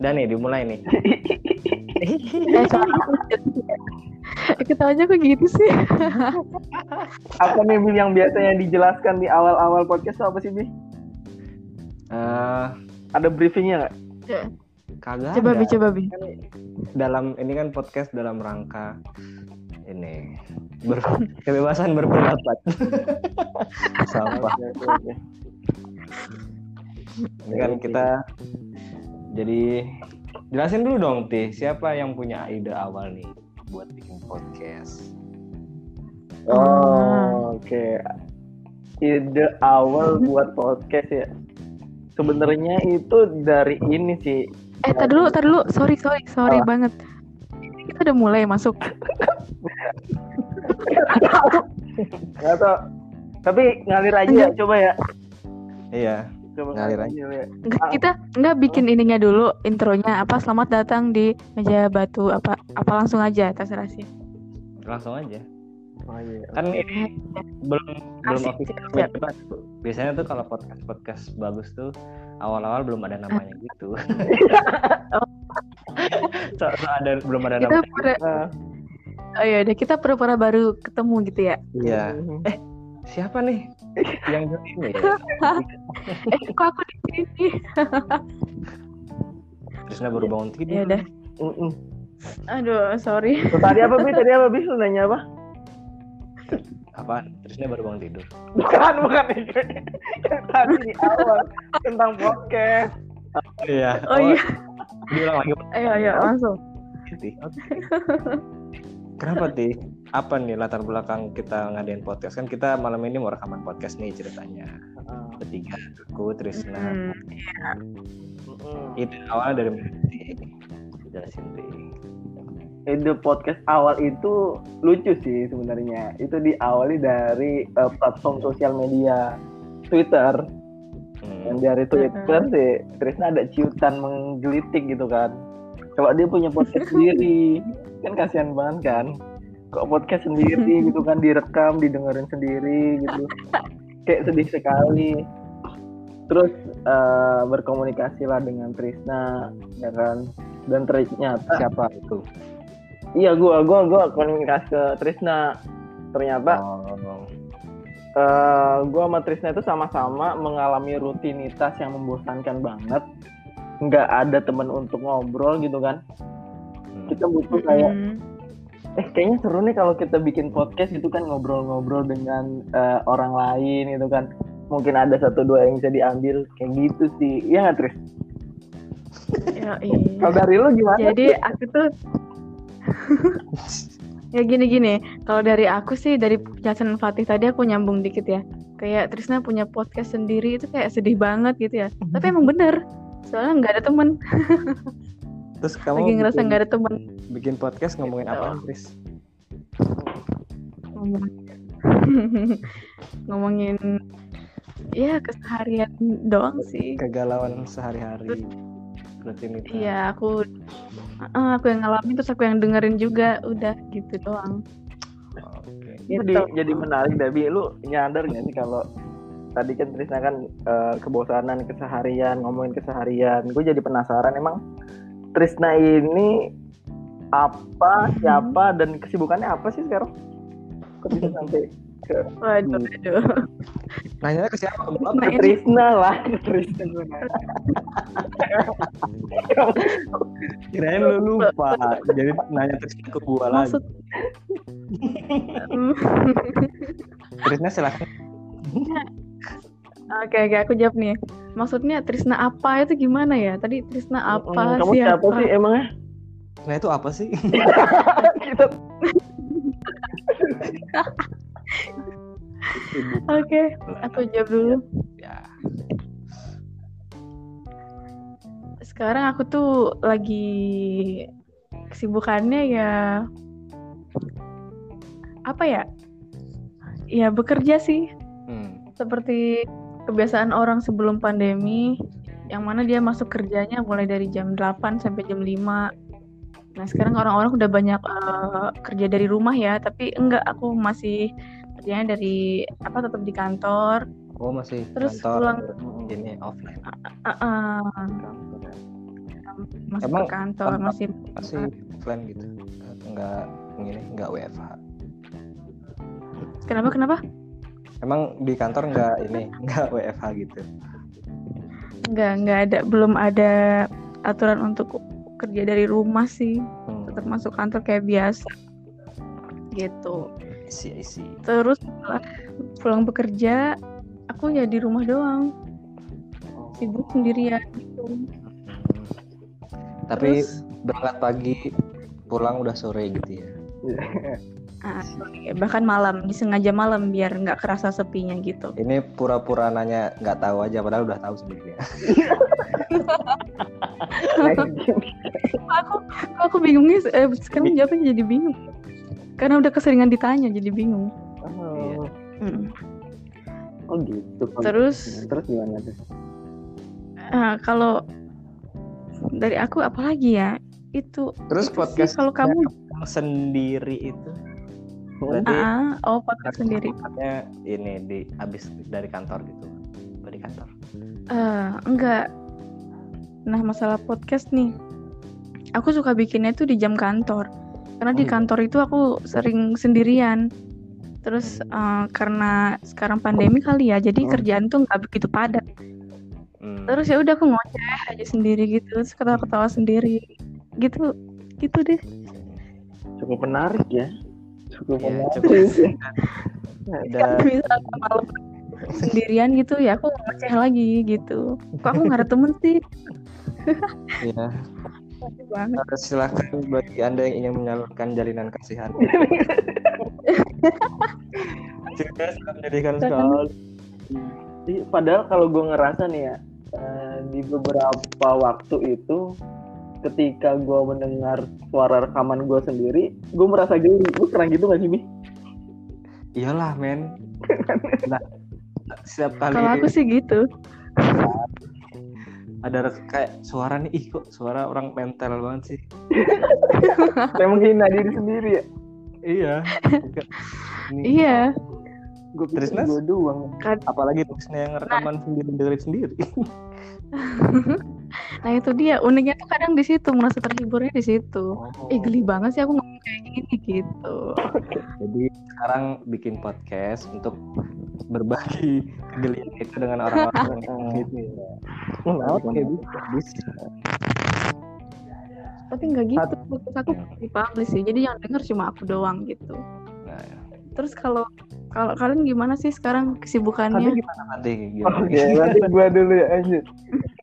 Dan nih dimulai nih. Eh, soalnya aku ketawanya kok gitu sih. Apa nih Bi yang biasanya dijelaskan di awal-awal podcast apa sih Bi? Eh, Ada briefingnya nggak? kagak Coba ada. bi, coba bi. Kan dalam ini kan podcast dalam rangka ini ber- kebebasan berpendapat. Sampah. Ini kan kita jadi jelasin dulu dong Tih, siapa yang punya ide awal nih buat bikin podcast? Oh, oke. Ide awal buat podcast ya. Sebenarnya itu dari ini sih. Eh, tar dulu, tar dulu. Sorry, sorry, sorry Apa? banget. Ini kita udah mulai masuk. Nggak tahu. Tapi ngalir aja coba ya. Iya, Ngalir ya. Enggak, kita enggak bikin ininya dulu intronya apa selamat datang di meja batu apa apa langsung aja terserah sih. langsung aja. Oh, iya. Kan ini belum belum Asik, official tuh. Biasanya tuh kalau podcast podcast bagus tuh awal-awal belum ada namanya gitu. so, so ada belum ada Kita namanya. pura, Nah, oh ya udah kita pura-pura baru ketemu gitu ya. Iya. Siapa nih yang jadi ini? Ya? Eh, kok aku di sini? Trisna baru bangun tidur. Ya udah. Aduh, sorry. Tuh, Tadi apa Bi? Tadi apa Bi? Lu nanya apa? Apaan? Trisna baru bangun tidur. Bukan, bukan itu. Yang Tadi di awal tentang podcast. Iya. Oh iya, Diulang lagi. ayo ayo langsung. Ti. Kenapa Ti? Apa nih latar belakang kita ngadain podcast? Kan kita malam ini mau rekaman podcast nih ceritanya. Bertiga, aku, Trisna. Mm-mm. Itu awalnya dari? Jelasin ide podcast awal itu lucu sih sebenarnya. Itu diawali dari eh, platform sosial media Twitter. Hmm. Dan dari Twitter sih Trisna ada ciutan menggelitik gitu kan. Kalau dia punya podcast sendiri, kan kasihan banget kan. Kok podcast sendiri gitu kan direkam, didengerin sendiri gitu. Kayak sedih sekali. Terus eh, berkomunikasi lah dengan Trisna, ya kan. Dan ternyata Siapa itu? Iya, gua gua gua komunikasi ke Trisna. Ternyata Oh. eh gua sama Trisna itu sama-sama mengalami rutinitas yang membosankan banget. Nggak ada teman untuk ngobrol gitu kan. Kita butuh kayak hmm. Eh kayaknya seru nih kalau kita bikin podcast gitu kan ngobrol-ngobrol dengan eh, orang lain gitu kan. Mungkin ada satu dua yang bisa diambil kayak gitu sih. Iya nggak Tris? Ya, iya. Kalau dari lu gimana? Jadi aku tuh ya gini-gini. Kalau dari aku sih dari penjelasan Fatih tadi aku nyambung dikit ya. Kayak Trisna punya podcast sendiri itu kayak sedih banget gitu ya. Tapi emang bener. Soalnya nggak ada temen. Terus kamu Lagi ngerasa bikin, nggak ada temen. bikin podcast ngomongin Gitu. apa, Tris? Ngomong- Ngomongin ya keseharian doang sih. Kegalauan sehari-hari. Rutinitas. Iya aku aku yang ngalamin terus aku yang dengerin juga udah gitu doang. Oke. itu Gitu. di- jadi menarik Dabi lu nyadar nggak sih kalau tadi kan Trisna kan eh, kebosanan keseharian ngomongin keseharian gue jadi penasaran emang Trisna ini apa siapa dan kesibukannya apa sih sekarang kok bisa sampai ke, Waduh, Hmm. waduh. Nanya ke siapa? Ke Trisna lah ke Trisna. Kirain lu lupa. Jadi nanya Trisna ke gua lagi. Maksud Hmm. Trisna silakan. Oke oke aku jawab nih. Maksudnya Trisna apa itu gimana ya? Tadi Trisna apa Hmm, kamu siapa? siapa sih emangnya Nah itu apa sih? kita Oke, aku jawab dulu. Ya. Sekarang aku tuh lagi kesibukannya ya apa ya? Ya bekerja sih. Hmm. Seperti kebiasaan orang sebelum pandemi yang mana dia masuk kerjanya mulai dari jam 8 sampai jam 5. Nah, sekarang orang-orang udah banyak eh, kerja dari rumah ya, tapi enggak aku masih kerjanya dari apa tetap di kantor. Oh masih Terus kantor pulang ini offline. Ah, ah. masuk Emang ke kantor masih masih offline gitu nggak ini nggak WFH kenapa kenapa emang di kantor nggak ini nggak WFH gitu? Nggak nggak ada belum ada aturan untuk kerja dari rumah sih. Hmm. tetap masuk kantor kayak biasa. Gitu. Isi isi terus setelah pulang bekerja aku ya di rumah doang. Sibuk sendirian gitu. Tapi Terus- berangkat pagi pulang udah sore gitu ya ah, oke, bahkan malam disengaja malam biar nggak kerasa sepinya gitu. Ini pura-pura nanya nggak tahu aja padahal udah tahu sebenarnya aku aku bingungnya eh, sekarang jawabnya jadi bingung. Karena udah keseringan ditanya jadi bingung. Oh, Mm. oh gitu. Terus? Terus gimana tuh? Ah, kalau dari aku apalagi ya? Itu terus itu sih, podcast kalau kamu sendiri itu berarti ah, oh podcast sendiri ini di habis dari kantor gitu dari kantor Eh, enggak. Nah, masalah podcast nih. Aku suka bikinnya tuh di jam kantor. Karena di Oh, iya. kantor itu aku sering sendirian. Terus eh, karena sekarang pandemi kali ya, jadi Oh. kerjaan tuh nggak begitu padat. Hmm. Terus ya udah aku ngoceh aja sendiri gitu, terus ketawa-ketawa sendiri. Gitu. Gitu deh. cukup menarik ya cukup Iya, cukup. ya. udah Bisa malam sendirian gitu ya, aku ngoceh lagi gitu. Kok aku nggak ada temen sih? ya. Eh, silakan bagi anda yang ingin menyalurkan jalinan kasihan Silakan. sekali Iya, padahal kalau gue ngerasa nih ya eh, di beberapa waktu itu ketika gue mendengar suara rekaman gue sendiri gue merasa geli. Gue pernah gitu gak sih bi iyalah men. Nah, setiap kali Kalau aku sih gitu. ada kayak suara nih ih kok suara orang mental banget sih. Saya menghina diri sendiri ya? Iya. Iya. gue Trisnas? gue doang. Apalagi Trisna yang rekaman sendiri dengerin sendiri Nah itu dia uniknya tuh kadang di situ merasa terhiburnya di situ. Eh geli banget sih aku ngomong kayak gini gitu. jadi sekarang bikin podcast untuk berbagi kegelian itu dengan orang-orang gitu ya oke bisa bisa Tapi nggak gitu. Fokus aku dipublish sih. Jadi yang denger cuma aku doang gitu. nah, Terus kalau kalau kalian gimana sih sekarang nanti kesibukannya? gimana nanti gimana Oke, nanti gue dulu ya anjir.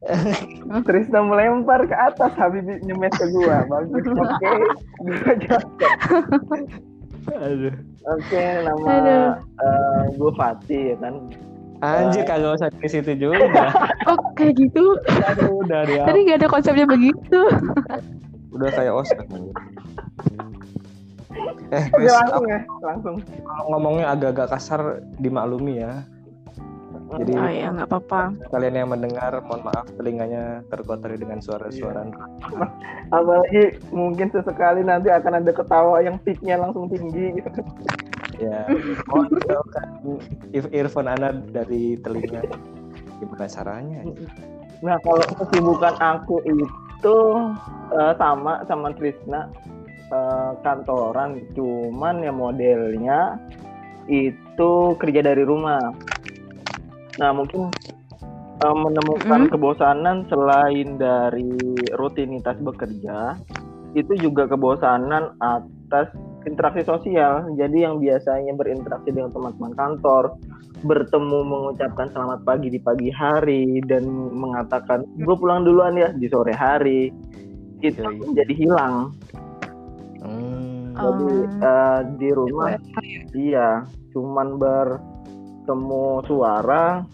Trisna melempar ke atas, Habibi nyemes ke gua. Bagus. Oke. Gua jawab. aduh Oke, nama Aduh. eh, gue Fatih ya kan. anjir kagak usah ke situ juga Oh kayak gitu. Aduh, udah dia Tadi nggak ada konsepnya begitu. udah kayak ospek anjir. Eh guys langsung ya, langsung. kalau ngomongnya agak-agak kasar dimaklumi ya. Jadi Oh iya nggak apa-apa. kalian yang mendengar mohon maaf telinganya terkotori dengan suara-suara Apalagi mungkin sesekali nanti akan ada ketawa yang peaknya langsung tinggi. Gitu. ya mohon jauhkan ear- earphone anda dari telinga. Gimana caranya? Nah, kalau kesibukan aku itu eh, sama sama Trisna eh, kantoran, cuman ya modelnya itu kerja dari rumah. Nah, mungkin eh, menemukan Mm. kebosanan selain dari rutinitas bekerja, itu juga kebosanan atas interaksi sosial. Jadi yang biasanya berinteraksi dengan teman-teman kantor, bertemu mengucapkan selamat pagi di pagi hari dan mengatakan gue pulang duluan ya di sore hari itu Yoi. jadi hilang Hmm. jadi Oh. eh, di rumah iya cuman bertemu suara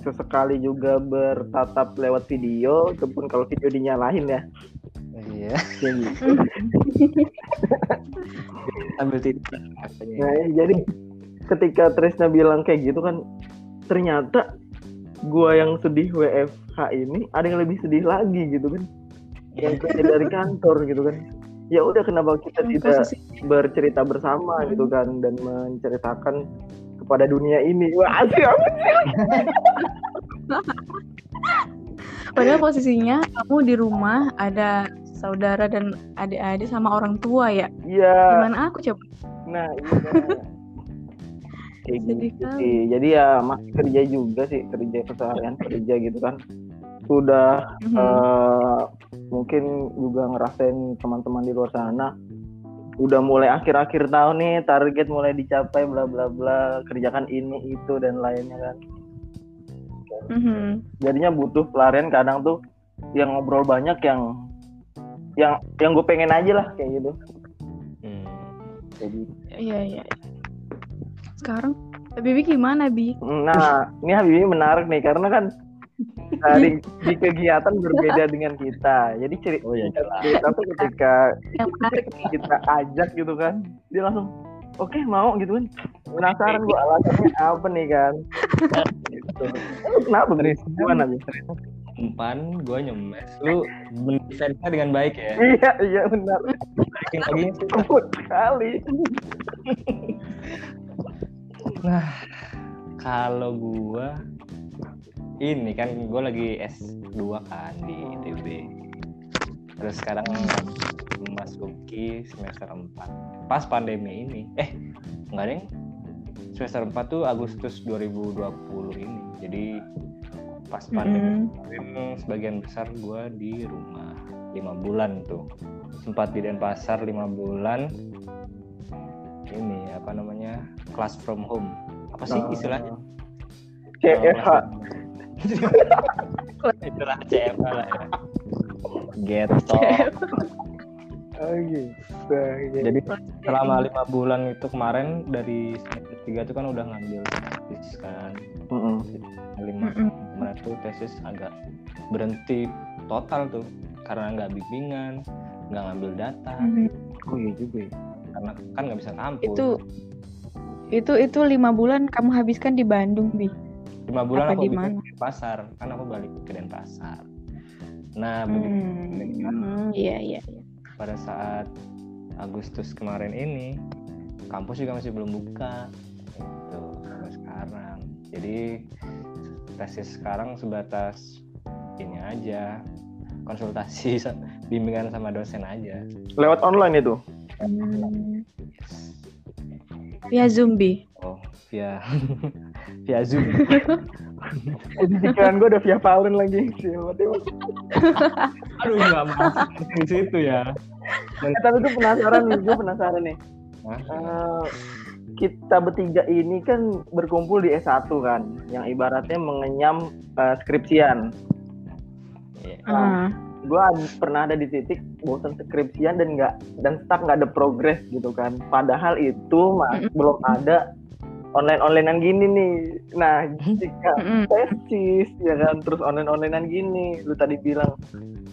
sesekali juga bertatap lewat video itu pun kalau video dinyalain ya iya gitu. sambil tidur. Nah, jadi ketika Trisna bilang kayak gitu kan ternyata gua yang sedih WFH ini ada yang lebih sedih lagi gitu kan yang kerja dari kantor gitu kan ya udah kenapa kita tidak Posisi- bercerita bersama gitu kan dan menceritakan kepada dunia ini wah asik Padahal posisinya kamu di rumah ada saudara dan adik-adik sama orang tua ya. Iya. Gimana aku coba? Nah, iya. Kayak Sedih gitu sih. Jadi ya masih kerja juga sih, kerja keseharian kerja gitu kan. Sudah Mhm. eh, mungkin juga ngerasain teman-teman di luar sana udah mulai akhir-akhir tahun nih target mulai dicapai bla bla bla kerjakan ini itu dan lainnya kan Mhm. jadinya butuh pelarian kadang tuh yang ngobrol banyak yang yang yang gue pengen aja lah kayak gitu Hmm. jadi Iya iya. Sekarang Bibi gimana Bi? nah ini Habibie menarik nih karena kan dari di kegiatan berbeda dengan kita jadi cerita Oh iya, cerita tuh ketika nih. kita ajak gitu kan dia langsung oke mau gitu kan penasaran gua alasannya apa nih kan gitu. Lu kenapa? Serius. gimana Bi? Umpan, gue nyemes. Lu mendefense dengan baik ya. iya iya benar Balikin lagi. Kebut sekali Nah, kalau gua ini kan gue lagi S2 kan di ITB. Terus sekarang memasuki semester 4. Pas pandemi ini. Eh, enggak deh. Semester 4 tuh Agustus 2020 ini. Jadi pas pandemi kemarin sebagian besar gua di rumah lima bulan tuh sempat di Denpasar lima bulan ini apa namanya class from home apa sih Nah, istilahnya CFH istilah CFH lah ya Geto. oh gitu Jadi selama lima bulan itu kemarin dari semester tiga itu kan udah ngambil tesis kan Mm-mm. lima Mm-mm. kemarin tuh tesis agak berhenti total tuh karena nggak bimbingan nggak ngambil data Mhm. oh iya juga ya. karena kan nggak bisa kampus Itu itu itu lima bulan kamu habiskan di Bandung Bi. Lima bulan apa aku di bikin mana? di Denpasar kan aku balik ke Denpasar nah begitu Hmm, iya iya. iya. pada saat Agustus kemarin ini kampus juga masih belum buka itu sampai sekarang jadi tesis sekarang sebatas ini aja konsultasi bimbingan sama dosen aja lewat online itu Hmm. yes. Via Zoom Bi. oh via via zoom Eh, di pikiran gue ada via Valen lagi tiba-tiba aduh nggak masuk di situ ya Eh, tapi gue penasaran nih, gue penasaran nih. Eh, kita bertiga ini kan berkumpul di S1 kan, yang ibaratnya mengenyam eh, skripsian. Iya. Ah. Gue pernah ada di titik bosan skripsian dan nggak dan stuck nggak ada progres gitu kan. Padahal itu mas, belum ada online onlinean gini nih. Nah, jika tesis ya kan, terus online onlinean gini, lu tadi bilang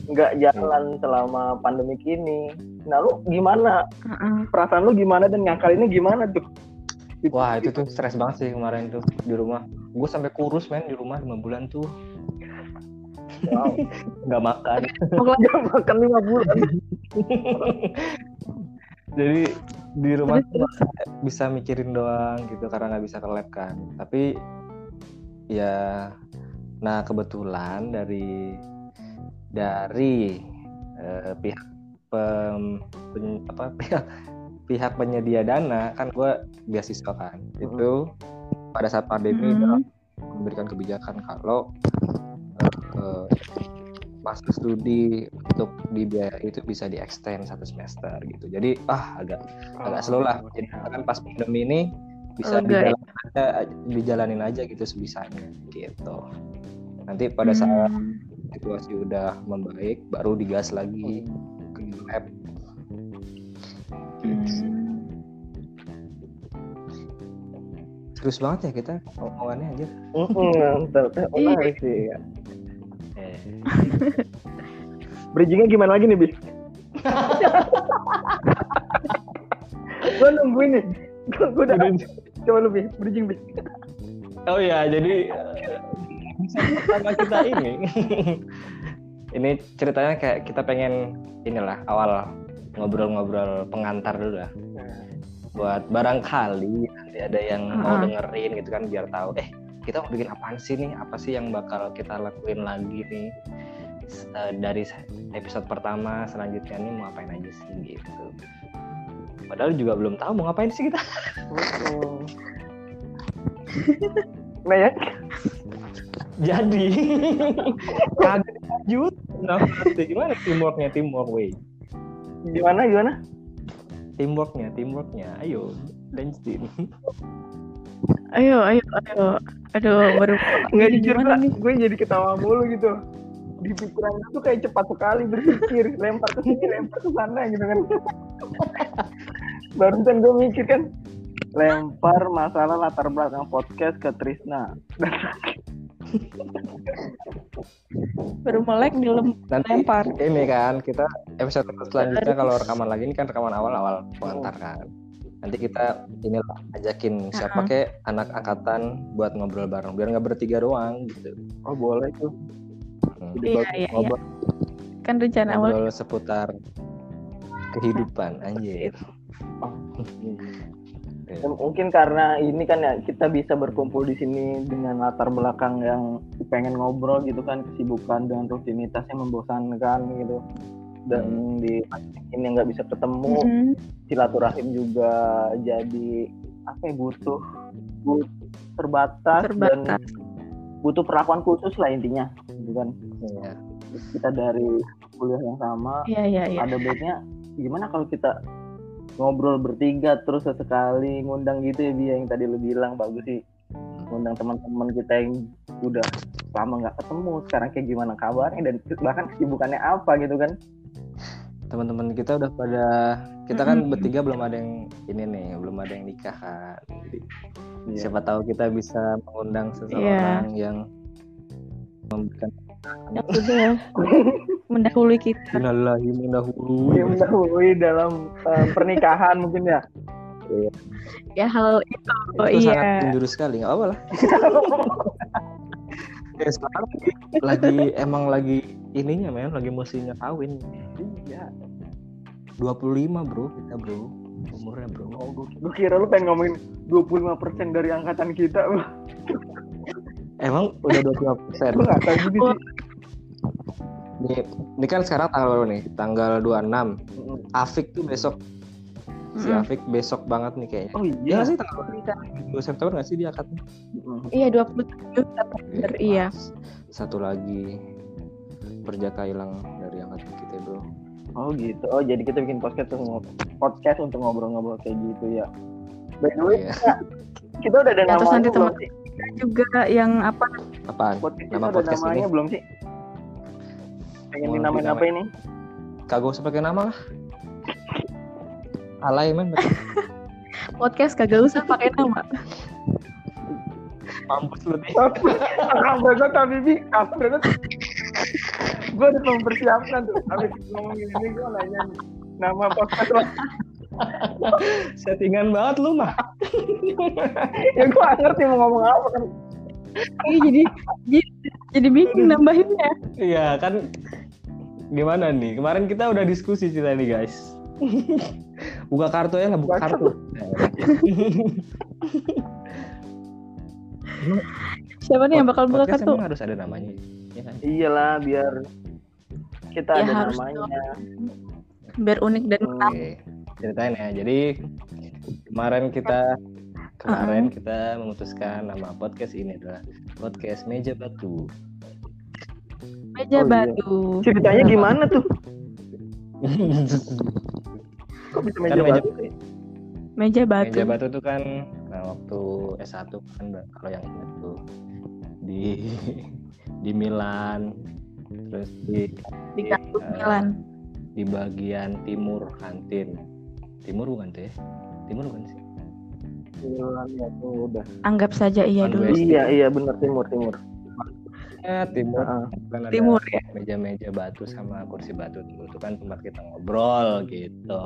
nggak jalan selama pandemi ini. Nah, lu gimana perasaan lu gimana dan ngakalinnya gimana tuh? Wah itu tuh stres banget sih kemarin tuh di rumah. Gue sampai kurus men di rumah lima bulan tuh Wow. nggak makan. Jangan makan lima bulan. Jadi di rumah bisa mikirin doang gitu karena nggak bisa ke lab kan. Tapi ya, nah kebetulan dari dari eh, pihak pem, pen- apa pihak pihak penyedia dana kan gue beasiswa kan itu pada saat pandemi Mm-mm. dalam memberikan kebijakan kalau eh, masa studi untuk dibiayai itu bisa di extend satu semester gitu jadi ah agak agak slow lah jadi kan pas pandemi ini bisa Lega ya? dijalanin aja, dijalanin aja gitu sebisanya gitu nanti pada saat Hmm. situasi udah membaik baru digas lagi ke lab Hmm. serius banget ya kita omongannya aja Mantap, Eh, menarik sih. Ya. eh. Bridgingnya gimana lagi nih, Bis? gue nungguin nih. Gue udah. Coba lu, Bis. Bridging, Bis. Oh ya, jadi eh, bisa pertama kita ini. ini ceritanya kayak kita pengen inilah awal ngobrol-ngobrol pengantar dulu lah. Buat barangkali nanti ada yang mau Ah. dengerin gitu kan biar tahu eh kita mau bikin apaan sih nih? Apa sih yang bakal kita lakuin lagi nih? Eh, dari episode pertama selanjutnya nih mau ngapain aja sih gitu. Padahal juga belum tahu mau ngapain sih kita. Nah ya Jadi kaget lanjut. Nah, gimana teamworknya teamwork way? gimana gimana Teamworknya teamworknya. Ayo lanjutin. Ayo, ayo, ayo. Aduh, baru nggak Ini jujur nih? gue jadi ketawa mulu gitu di pikiran itu kayak cepat sekali berpikir lempar ke sini lempar ke sana gitu kan barusan gue mikir kan lempar masalah latar belakang podcast ke Trisna baru melek dilem Nanti lempar. ini kan kita episode selanjutnya kalau rekaman lagi ini kan rekaman awal-awal pengantar kan. Nanti kita inilah ajakin siapa Uh-uh. kek anak angkatan buat ngobrol bareng biar nggak bertiga doang gitu. oh boleh tuh Iya, iya, iya. Ngobrol, Kan rencana awal. Ngobrol seputar kehidupan anjir. Ya, mungkin karena ini kan ya kita bisa berkumpul di sini dengan latar belakang yang pengen ngobrol gitu kan kesibukan dan rutinitas yang membosankan gitu. Dan di ini nggak bisa ketemu. Mm-mm. silaturahim juga jadi apa ya butuh butuh terbatas, dan Terbatas. Butuh perlakuan khusus lah intinya gitu kan Iya. kita dari kuliah yang sama Iya, iya, iya. ada baiknya gimana kalau kita ngobrol bertiga terus sesekali ngundang gitu ya Bia yang tadi lu bilang bagus sih ngundang teman-teman kita yang udah lama nggak ketemu sekarang kayak gimana kabarnya dan bahkan kesibukannya apa gitu kan Teman-teman kita udah pada kita kan Mm-mm. bertiga belum ada yang ini nih, belum ada yang nikah kan. Jadi Iya. siapa tahu kita bisa mengundang seseorang yang memberikan Yang sudah mendahului kita. Innalillahi mendahului. yang mendahului dalam eh, pernikahan mungkin ya Ya hal itu. Oh, itu sangat iya. menjurus sekali nggak apa lah ya sekarang lagi, emang lagi ininya men lagi musimnya kawin iya 25 bro kita bro umurnya bro oh gue kira lu pengen ngomongin 25% dari angkatan kita emang udah 20 persen gue nggak tahu gitu sih ini, ini kan sekarang tanggal berapa nih tanggal 26 Mm. Afik tuh besok si. Afik besok banget nih kayaknya oh Iya iya nggak sih tanggal 2 September nggak sih dia akadnya? Mm. Iya, 27 September. Iya. Satu lagi perjaka hilang Oh gitu. Oh jadi kita bikin podcast untuk podcast untuk ngobrol-ngobrol kayak gitu ya. By the way, Iya. kita udah ada Ya, terus nanti teman- sih? juga yang apa Apaan? Podcast Nama kita podcast namanya ini? belum sih? Pengen dinamain apa ini? Kagak usah pakai nama lah. Alay men, podcast kagak usah pakai nama. mampus lu nih. Banget tapi Bi. Gue udah mempersiapkan tuh. Habis ngomongin ini gue nanya nih, nama podcast lo. Settingan banget lu mah. ya gue ngerti mau ngomong apa kan. Iya, jadi jadi, jadi bingung nambahinnya. Iya kan gimana nih? Kemarin kita udah diskusi cerita nih guys. buka kartu ya nggak buka kartu. Siapa nih yang bakal buka kartu? emang harus ada namanya. Ya kan? Iyalah biar kita Ya, ada harus namanya. Biar unik dan Hmm. Oke, ceritain ya. Jadi kemarin kita kemarin kita memutuskan nama podcast ini adalah podcast Meja Batu. Meja Oh, iya. batu. Ceritanya gimana tuh? Kok bisa meja Kan meja- batu sih? Meja batu. Meja Batu tuh kan nah, waktu S1 kan kalau yang ingat tuh di di Milan terus di Di kartu eh, Milan. di bagian timur kantin. Timur bukan tuh ya? Timur bukan sih? Milan ya tuh udah. Anggap saja iya dulu. Iya iya benar timur timur. Ya, timur. Heeh. Kan ada Timur ya. meja-meja batu sama kursi batu itu kan tempat kita ngobrol gitu.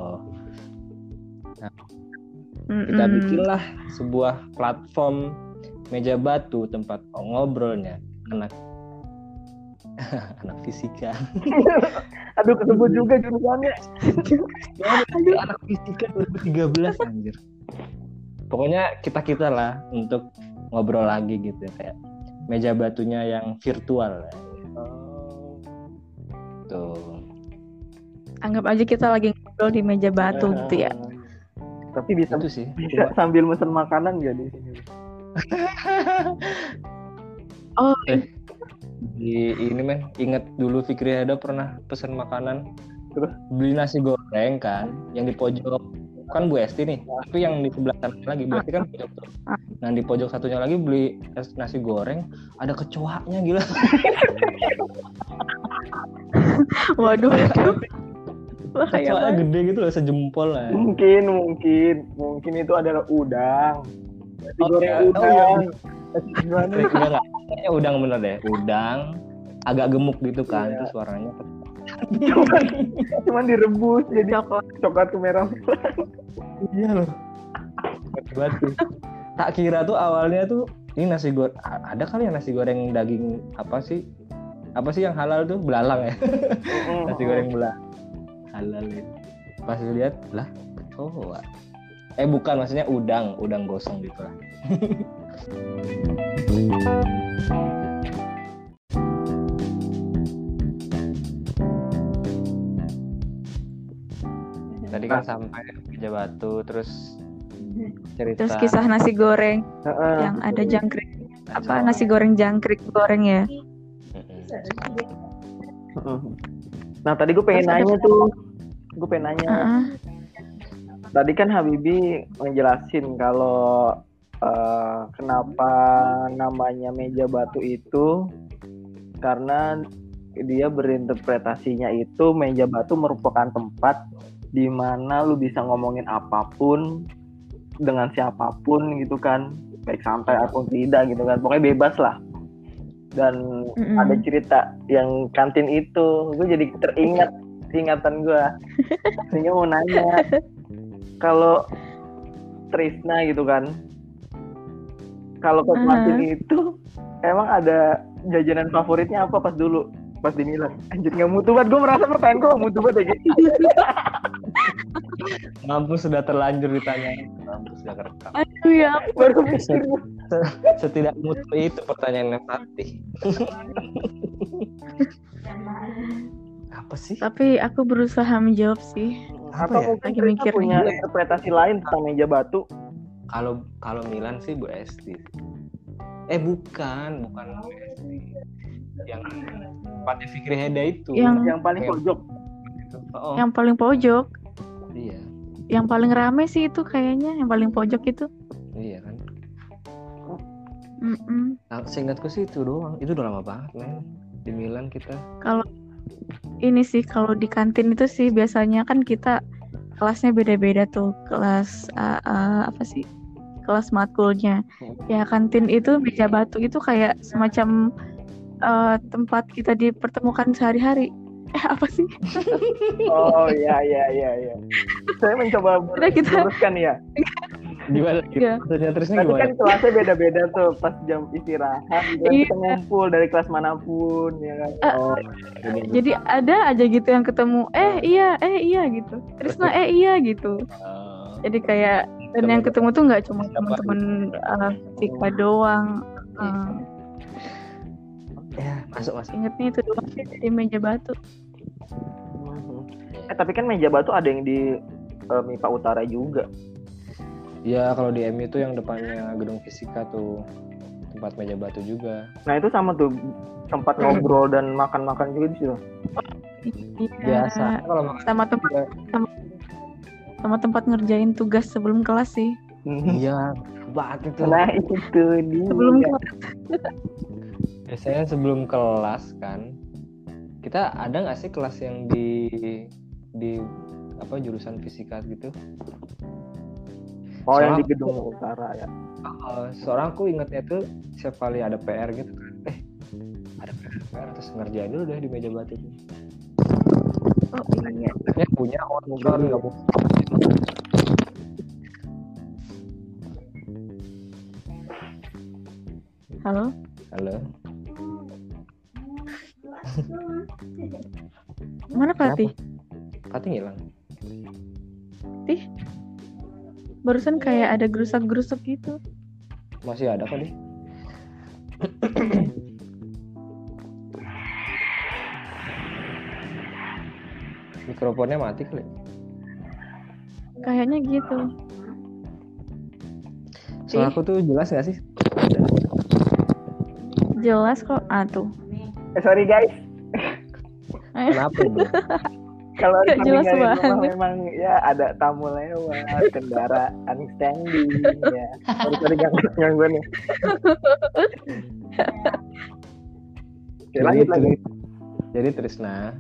Kita Mm-mm. bikinlah sebuah platform meja batu tempat ngobrolnya anak anak fisika. Aduh ketebut juga jurusannya. anak fisika 2013 anjir. Pokoknya kita-kita lah untuk ngobrol lagi gitu kayak meja batunya yang virtual. betul Anggap aja kita lagi ngobrol di meja batu gitu ya. Tapi bisa itu sih bisa sambil mesen makanan nggak di sini? Oh, Eh. Di ini men inget dulu Fikri Heda pernah pesen makanan Terus? beli nasi goreng kan yang di pojok kan Bu Esti nih tapi yang di sebelah sana lagi Bu Esti kan pojok tuh nah di pojok satunya lagi beli es- nasi goreng ada kecoaknya gila waduh, kecoaknya banget. gede gitu loh sejempol lah Mungkin, mungkin, mungkin itu adalah udang. Nasi Oh, goreng iya. Oh, udang. iya. Gimana? Kayaknya udang bener deh. Udang agak gemuk gitu kan Iya. terus suaranya cuman, cuman direbus jadi Coklat. coklat kemerah. iya loh. Batu tak kira tuh awalnya tuh ini nasi goreng ada kali ya nasi goreng daging apa sih? Apa sih yang halal tuh? Belalang ya? Nasi goreng belalang halal ya. Pas lihat lah kecoa. Eh bukan maksudnya udang. Udang gosong gitu lah tadi kan sampai meja batu terus cerita Terus kisah nasi goreng Heeh. yang ada jangkrik. Apa nasi goreng jangkrik goreng ya? Nah tadi gue pengen Terus ada- nanya tuh, gue pengen nanya. Heeh. Tadi kan Habibi ngejelasin kalau eh, kenapa namanya meja batu itu? Karena dia berinterpretasinya itu meja batu merupakan tempat di mana lu bisa ngomongin apa pun dengan siapa pun gitu kan. Baik santai ataupun tidak gitu kan. Pokoknya bebas lah. Dan Mm-mm. ada cerita yang kantin itu. Gue jadi teringat ingatan gue sehingga mau nanya kalau Trisna gitu kan kalau ke Aha. kantin itu emang ada jajanan favoritnya apa pas dulu pas di Milan anjir nggak mutu banget gue merasa pertanyaan gue nggak mutu banget ya Mampus sudah terlanjur ditanya. Mampus sudah kerekam. Aduh ya. baru mikir gua. Setidak mutu itu pertanyaan yang Fatih. Apa sih? Tapi aku berusaha menjawab sih. Apa apa ya? mungkin mikir punya interpretasi lain tentang meja batu Kalau kalau Milan sih Bu Esti. Eh bukan, bukan Bu Esti. Yang Fatih Fikri Heda itu. Yang- yang paling Yang- pojok Oh, Yang paling pojok, iya. yang paling rame sih itu kayaknya yang paling pojok itu. Iya kan. Mm-mm. Nah, seingatku sih itu doang. Itu udah lama banget, men. Di Milan kita. Kalau ini sih kalau di kantin itu sih biasanya kan kita kelasnya beda-beda tuh kelas uh, uh, apa sih kelas matkulnya ya kantin itu meja batu itu kayak semacam uh, tempat kita dipertemukan sehari-hari eh apa sih oh iya iya iya iya saya mencoba Udah, kita- meluruskan ya Gimana? Iya. Maksudnya terusnya gimana? kan kelasnya beda-beda tuh pas jam istirahat kan Iya. kita ngumpul dari kelas mana pun ya kan. Eh, Oh, jadi ada aja gitu yang ketemu eh iya eh iya gitu Trisna eh iya gitu Oh. Jadi kayak dan yang ketemu tuh nggak cuma teman-teman uh, doang Uh, ya, masuk masuk. ingetnya itu doang sih di meja batu Eh tapi kan meja batu ada yang di eh, MIPA Utara juga. Ya kalau di MU itu yang depannya gedung fisika tuh tempat meja batu juga. Nah itu sama tuh tempat ngobrol dan makan-makan juga di situ. Iya. Biasa kalau makan sama tempat juga. sama, sama tempat ngerjain tugas sebelum kelas sih Iya, banget itu. Nah itu dia. sebelum kelas Biasanya sebelum kelas kan, kita ada nggak sih kelas yang di di apa jurusan fisika gitu? Oh yang di gedung utara ya. Uh, seorang aku ingatnya tuh setiap kali ada PR gitu kan, eh ada PR, PR terus ngerjain dulu deh di meja batu. Oh iya Ya punya sponsor nggak mau. halo? Halo, mana Fatih? Fatih ngilang. barusan kayak ada gerusak-gerusuk gitu. Masih ada kok mikrofonnya mati kali. Kayaknya gitu. Suara aku tuh jelas nggak sih? Jelas kok. Ah tuh. Eh, sorry guys, Kenapa kalau jelas banget. memang ya ada tamu lewat, kendaraan standing, ya. Sorry sorry ganggu ganggu nih. Oke, jadi, lanjut. Tri- jadi Trisna,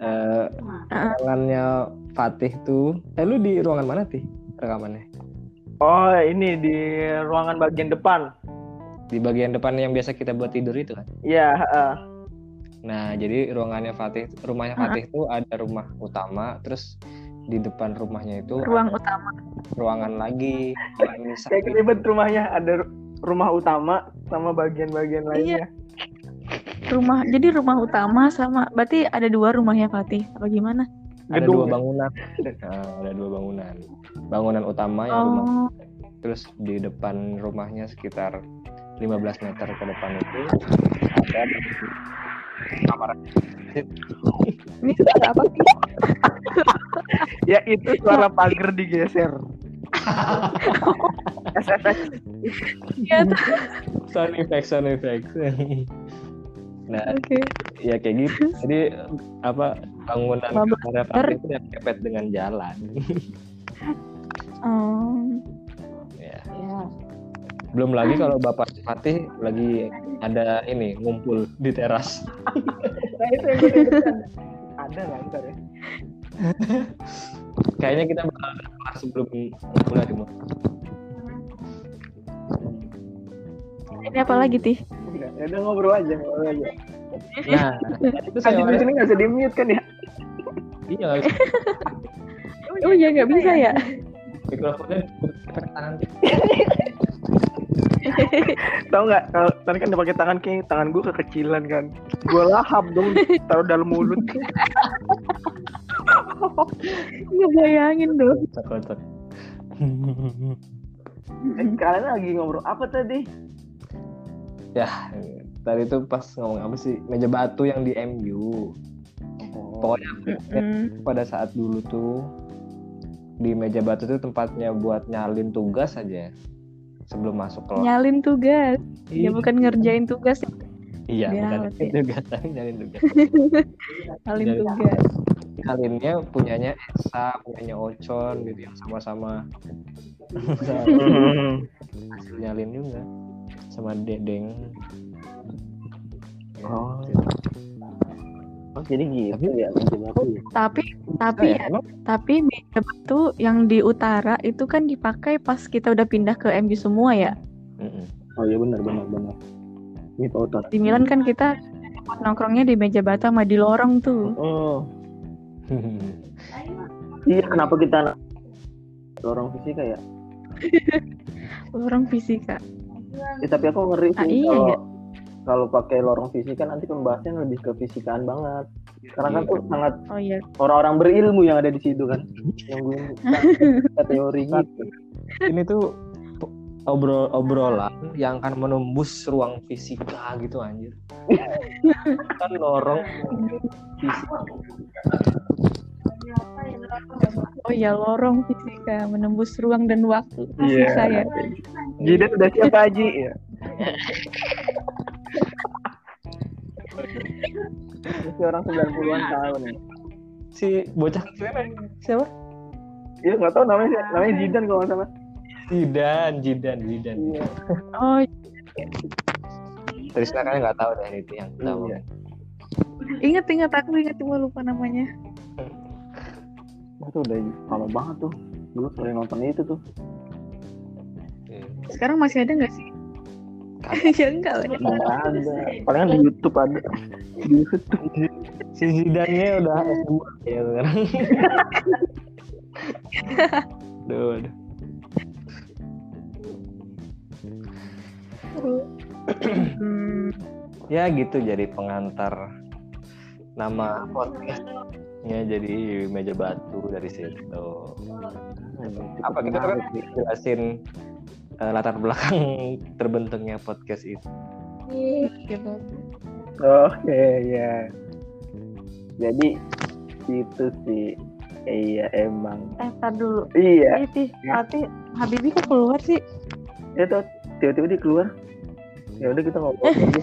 eh Ah. ruangannya Fatih tuh, eh lu di ruangan mana sih rekamannya? Oh ini di ruangan bagian depan. Di bagian depan yang biasa kita buat tidur itu kan? Iya. heeh. Nah, jadi ruangannya Fatih, rumahnya Ah. Fatih tuh ada rumah utama, terus di depan rumahnya itu Ruang utama. ruangan lagi. Kayak ribet rumahnya ada ru- rumah utama sama bagian-bagian lainnya. Rumah. Jadi rumah utama sama. Berarti ada dua rumahnya Fatih. Apa gimana? ada gedung dua ya? bangunan. Nah, ada dua bangunan. Bangunan utama yang rumah Oh. terus di depan rumahnya sekitar 15 meter ke depan itu ada kamar Ini suara apa sih? Ya itu suara pagar digeser. Iya. sound effect sound effect nah Oke. ya kayak gitu jadi apa bangunan kamar Fatih itu yang kepet dengan jalan Oh. ya Ya. belum lagi kalau bapak Fatih lagi ada ini ngumpul di teras Nah itu yang gue. Ada lah ntar ya. kayaknya kita bakal sebelum mulai di Ini apa lagi, Tih? Udah, ya udah ngobrol aja, ngobrol aja. nah itu saya di sini nggak bisa di mute kan ya? iya nggak bisa. Oh iya, nggak bisa ya? mikrofonnya pakai tangan Tahu nggak? Kalau tadi kan udah pakai tangan kayak tangan gue kekecilan kan. Gue lahap dong, taruh dalam mulut. Nggak bayangin dong. kotak Eh, kalian lagi ngobrol apa tadi? Ya tadi tuh pas ngomong apa sih meja batu yang di MU pokoknya Mm. pada saat dulu tuh di meja batu tuh tempatnya buat nyalin tugas aja sebelum masuk kelas Nyalin tugas. Ya bukan ngerjain tugas, iya bukan ya. tugas tapi nyalin tugas nyalin tugas. nyalinnya punyanya Esa punyanya Ocon gitu yang sama-sama hasil nyalin juga sama Dedeng Oh. Oh jadi gitu ya meja batu ya? Tapi tapi Nah, ya, ya, emang tapi meja batu yang di utara itu kan dipakai pas kita udah pindah ke MU semua ya. Oh iya benar benar benar. Ini otot. Di Milan kan kita nongkrongnya di meja batu sama di lorong tuh. Oh. Iya kenapa kita lorong fisika ya? Lorong fisika. Ya tapi aku ngeri Ah, sih iya, kalau kalau pakai lorong fisika nanti pembahasannya lebih ke fisikaan banget. Karena kan Iya. tuh sangat Oh iya. orang-orang berilmu yang ada di situ kan. yang gue teori gitu. ini tuh obrol obrolan yang akan menembus ruang fisika gitu anjir kan lorong fisika Oh iya, lorong fisika menembus ruang dan waktu. Iya. Fisika ya. Jidat udah siap Haji ya. Masih orang 90-an tahun nih. si bocah kecilnya siapa Iya nggak tahu namanya sih- namanya Jidan kalau nggak salah. Jidan Jidan Jidan Iya. Oh, Trisna kan nggak tahu deh itu yang tahu Iya. inget inget aku inget cuma lupa namanya. Itu udah lama banget tuh. Dulu sering nonton itu tuh. Iya. Sekarang masih ada nggak sih? ya enggak lah. Nggak ada. Palingan di YouTube ada. Di YouTube. si Zidannya udah S2 ya sekarang Duh, aduh. Hmm, ya gitu jadi pengantar nama podcastnya jadi meja batu dari situ apa kita kan jelasin eh, latar belakang terbentuknya podcast itu gitu. Oke ya. Jadi Itu sih. Iya emang. Eh, tar dulu. Iya. Eh, Tih, Ya. Fatih, Habibie kok keluar sih? Ya tuh tiba-tiba dia keluar. Ya udah kita ngobrol aja.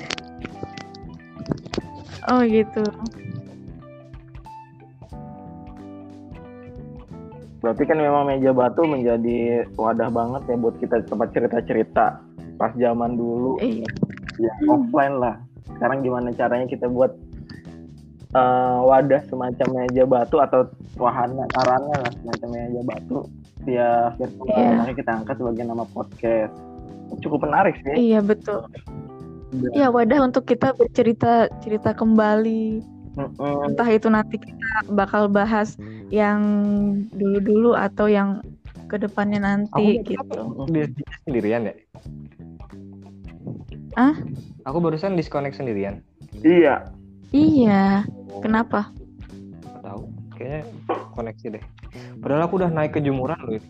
Oh gitu. Berarti kan memang meja batu menjadi wadah banget ya buat kita tempat cerita-cerita pas zaman dulu Iya. ya offline lah. Sekarang gimana caranya kita buat eh, wadah semacam meja batu atau wahana sarana lah semacam meja batu via virtual Iya. makanya kita angkat sebagai nama podcast. Cukup menarik sih. Iya betul. Iya wadah untuk kita bercerita cerita kembali. Mm-mm. Entah itu nanti kita bakal bahas yang dulu-dulu atau yang ke depannya nanti Aku- gitu. Dia, dia sendirian ya? Ah? Aku barusan disconnect sendirian. Iya. Iya. Kenapa? Nggak tahu. Kayaknya koneksi deh. Padahal aku udah naik ke jemuran loh.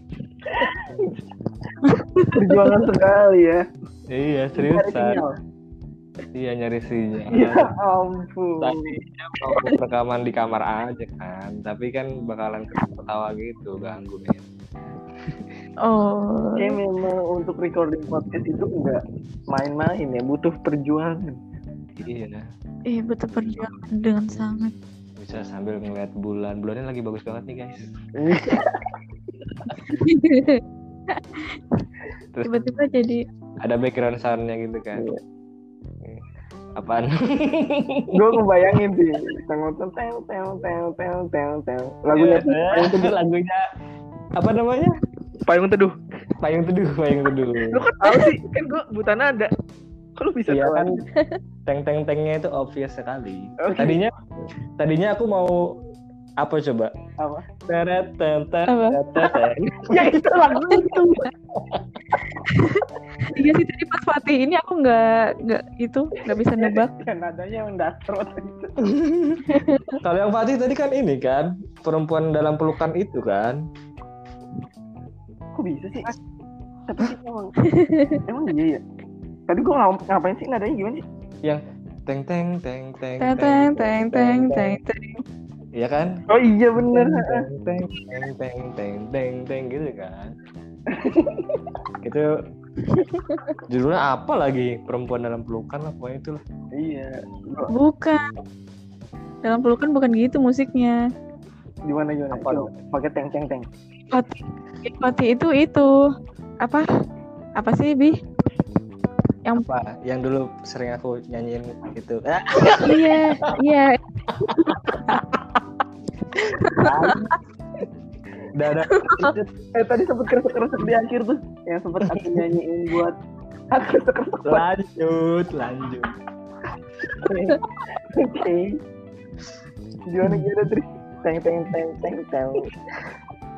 Perjuangan sekali ya. Iya, seriusan. Iya, nyari sinyal. Ya ampun. Mau rekaman di kamar aja kan, tapi kan bakalan ketawa gitu ganggu nih. Oh. Kayak memang untuk recording podcast itu enggak main-main ya, butuh perjuangan. Iya, Eh betul perjuangan dengan sangat. bisa sambil ngeliat bulan. Bulannya lagi bagus banget nih guys. Terus Tiba-tiba jadi ada background soundnya gitu kan. Iya. Apaan? gue ngebayangin sih. Teng teng teng teng teng teng teng. Lagunya iya, eh. payung teduh. Lagunya apa namanya? Payung teduh. Payung teduh, payung teduh. Lu kan tahu sih, kan gue Buta nada. Kok lu bisa iya, tahu? Kan, teng teng tengnya itu obvious sekali. Okay. Tadinya tadinya aku mau apa coba? Apa? Teret ten. Ya itu lagu itu. Iya sih tadi pas Fatih ini aku nggak nggak itu nggak bisa nebak. Ya nadanya itu. Kalau yang Fatih tadi kan ini kan perempuan dalam pelukan itu kan. Kok bisa sih? Tapi sih emang emang iya ya. Tadi gue ngap ngapain sih nadanya gimana sih? Yang teng teng teng teng Teng teng teng teng teng teng. Iya kan? Oh iya bener. Teng teng teng teng teng teng gitu kan. itu judulnya apa lagi perempuan dalam pelukan lah pokoknya itu lah. Iya. Bukan. Dalam pelukan bukan gitu musiknya. Gimana gimana? Apa Coba, Pakai teng teng teng. Fatih, Fatih itu itu apa? Apa sih bi? apa yang dulu sering aku nyanyiin itu Ah, Iya iya. udah udah Eh tadi sempet kresek-kresek di akhir tuh yang sempet aku nyanyiin buat aku kresek-kresek buat lanjut lanjut Oke. Gimana gimana terus? Teng teng teng teng teng.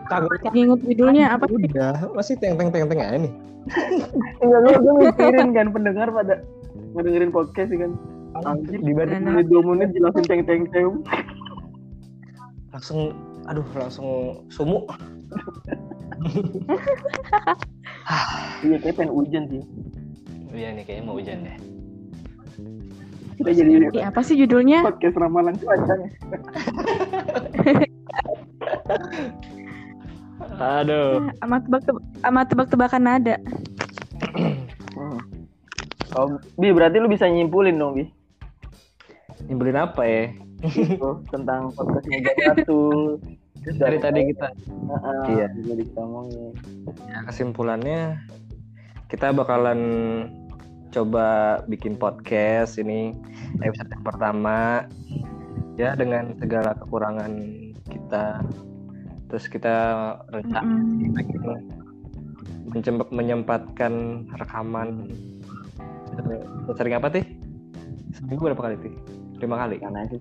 kagak Ingat judulnya apa sih? udah masih teng teng teng teng aja nih Enggak gue gue mikirin kan pendengar pada ngedengerin podcast sih kan. Anjir dibanding Enak. Ini dua menit jelasin teng teng teng. Langsung aduh langsung sumuk Iya kayak pengen hujan sih. iya nih kayaknya mau hujan deh Kita jadi Ih, apa sih judulnya? podcast ramalan cuaca nih. aduh Amat tebak amat tebak-tebakan nada. Hmm. Oh, Bi berarti lu bisa nyimpulin dong Bi nyebelin apa ya Tuh, tentang podcast meja batu. dari tadi kita Heeh, Iya. Jadi kita ngomongin. ya, kesimpulannya kita bakalan coba bikin podcast ini episode yang pertama ya dengan segala kekurangan kita terus kita rencana mencem- menyempatkan rekaman sering apa sih seminggu berapa kali sih lima kali Karena sih.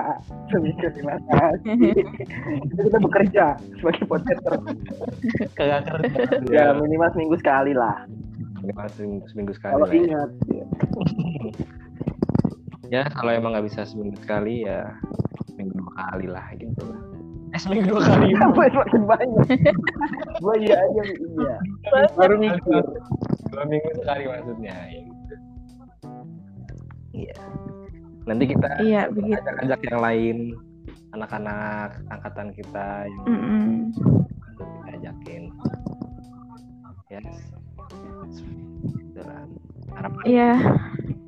Seminggu terima kasih. Itu kita bekerja sebagai podcaster. kagak kerja Ya minimal seminggu sekali lah. Minimal seminggu, seminggu sekali Kalau lah ya. ingat. ya. ya kalau emang nggak bisa seminggu sekali ya seminggu dua kali lah gitu lah eh seminggu dua kali Apa semakin banyak? Gua iya aja iya. Baru mikir. dua minggu sekali maksudnya ya gitu. Nanti kita Iya ajak-ajak yang lain anak-anak angkatan kita yang Mm-mm. untuk kita ajakin yes lah. harapan Iya.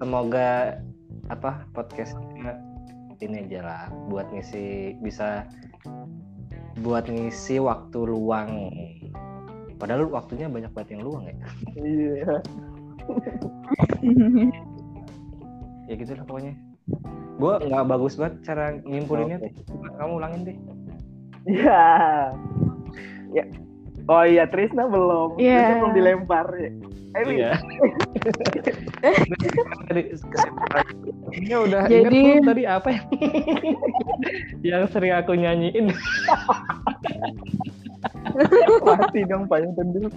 semoga apa podcastnya ini aja lah buat ngisi bisa buat ngisi waktu luang padahal waktunya banyak banget yang luang ya Iya. ya gitu lah pokoknya gue nggak bagus banget cara ngimpulinnya. Coba kamu ulangin deh Iya. Ya. Oh iya Trisna belum. Iya. Trisna belum dilempar ya. Eh, Wi. iya tadi ini udah Jadi- belum tadi apa ya yang sering aku nyanyiin Pasti dong payung teduh.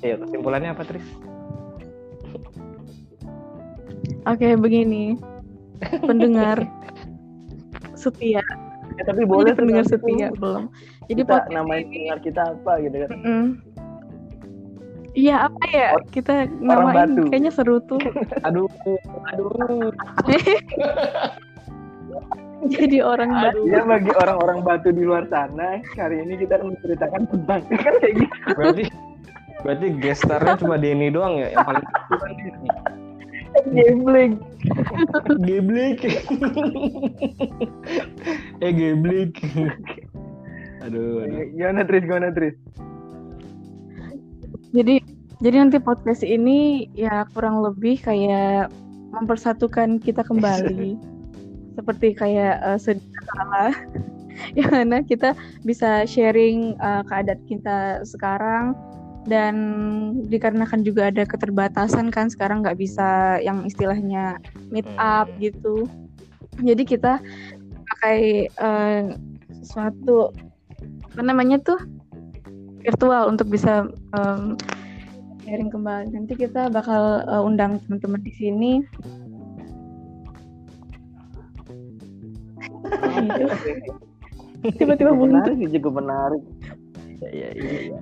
ya kesimpulannya apa Tris Oke, begini. Pendengar setia. Ya, tapi boleh Jadi pendengar setia belum. Jadi Kita podcast namain ini- pendengar kita apa gitu kan. Mm-mm. Iya apa ya kita Orang namain batu. kayaknya seru tuh. aduh aduh Jadi orang batu. Ya bagi orang-orang batu di luar sana, hari ini kita akan menceritakan tentang kan kayak gitu. berarti berarti gestarnya cuma Denny doang ya yang paling kan Gambling. Geblek. eh geblek. Aduh, aduh. Gimana Tris? Gimana Tris? Jadi jadi nanti podcast ini ya kurang lebih kayak mempersatukan kita kembali. Seperti kayak uh, sedia kala yang mana kita bisa sharing uh, keadaan kita sekarang dan dikarenakan juga ada keterbatasan kan sekarang nggak bisa yang istilahnya meet up Hmm. gitu. Jadi kita pakai uh, suatu apa namanya tuh virtual untuk bisa um, sharing kembali. Nanti kita bakal uh, undang teman-teman di sini. Tiba-tiba menarik sih, cukup menarik. Iya, iya, iya.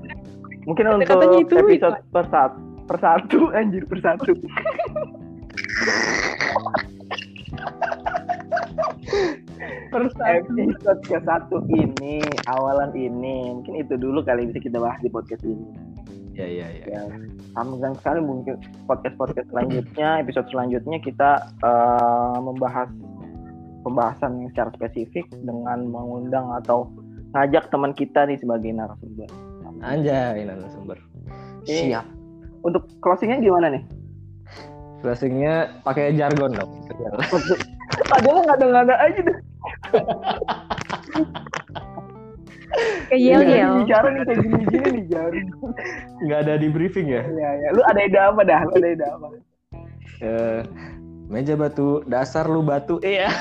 Mungkin Kata-katanya untuk itu, episode per satu, per satu anjir per satu. episode ke satu ini awalan ini. Mungkin itu dulu kali bisa kita bahas di podcast ini. Iya, iya. ya. Sambung sekali mungkin podcast podcast selanjutnya. Episode selanjutnya kita eh, membahas pembahasan yang secara spesifik dengan mengundang atau ngajak teman kita nih sebagai narasumber Anjay, narasumber. Iya. Siap. untuk closingnya gimana nih Closingnya pakai jargon dong. padahal nggak ada nggak ada aja deh Kayak yel yel. bicara nih kayak gini gini nih jarum Nggak ada di briefing ya? ya ya lu ada ide apa dah lu ada ide apa Eh, meja batu, dasar lu batu. Iya.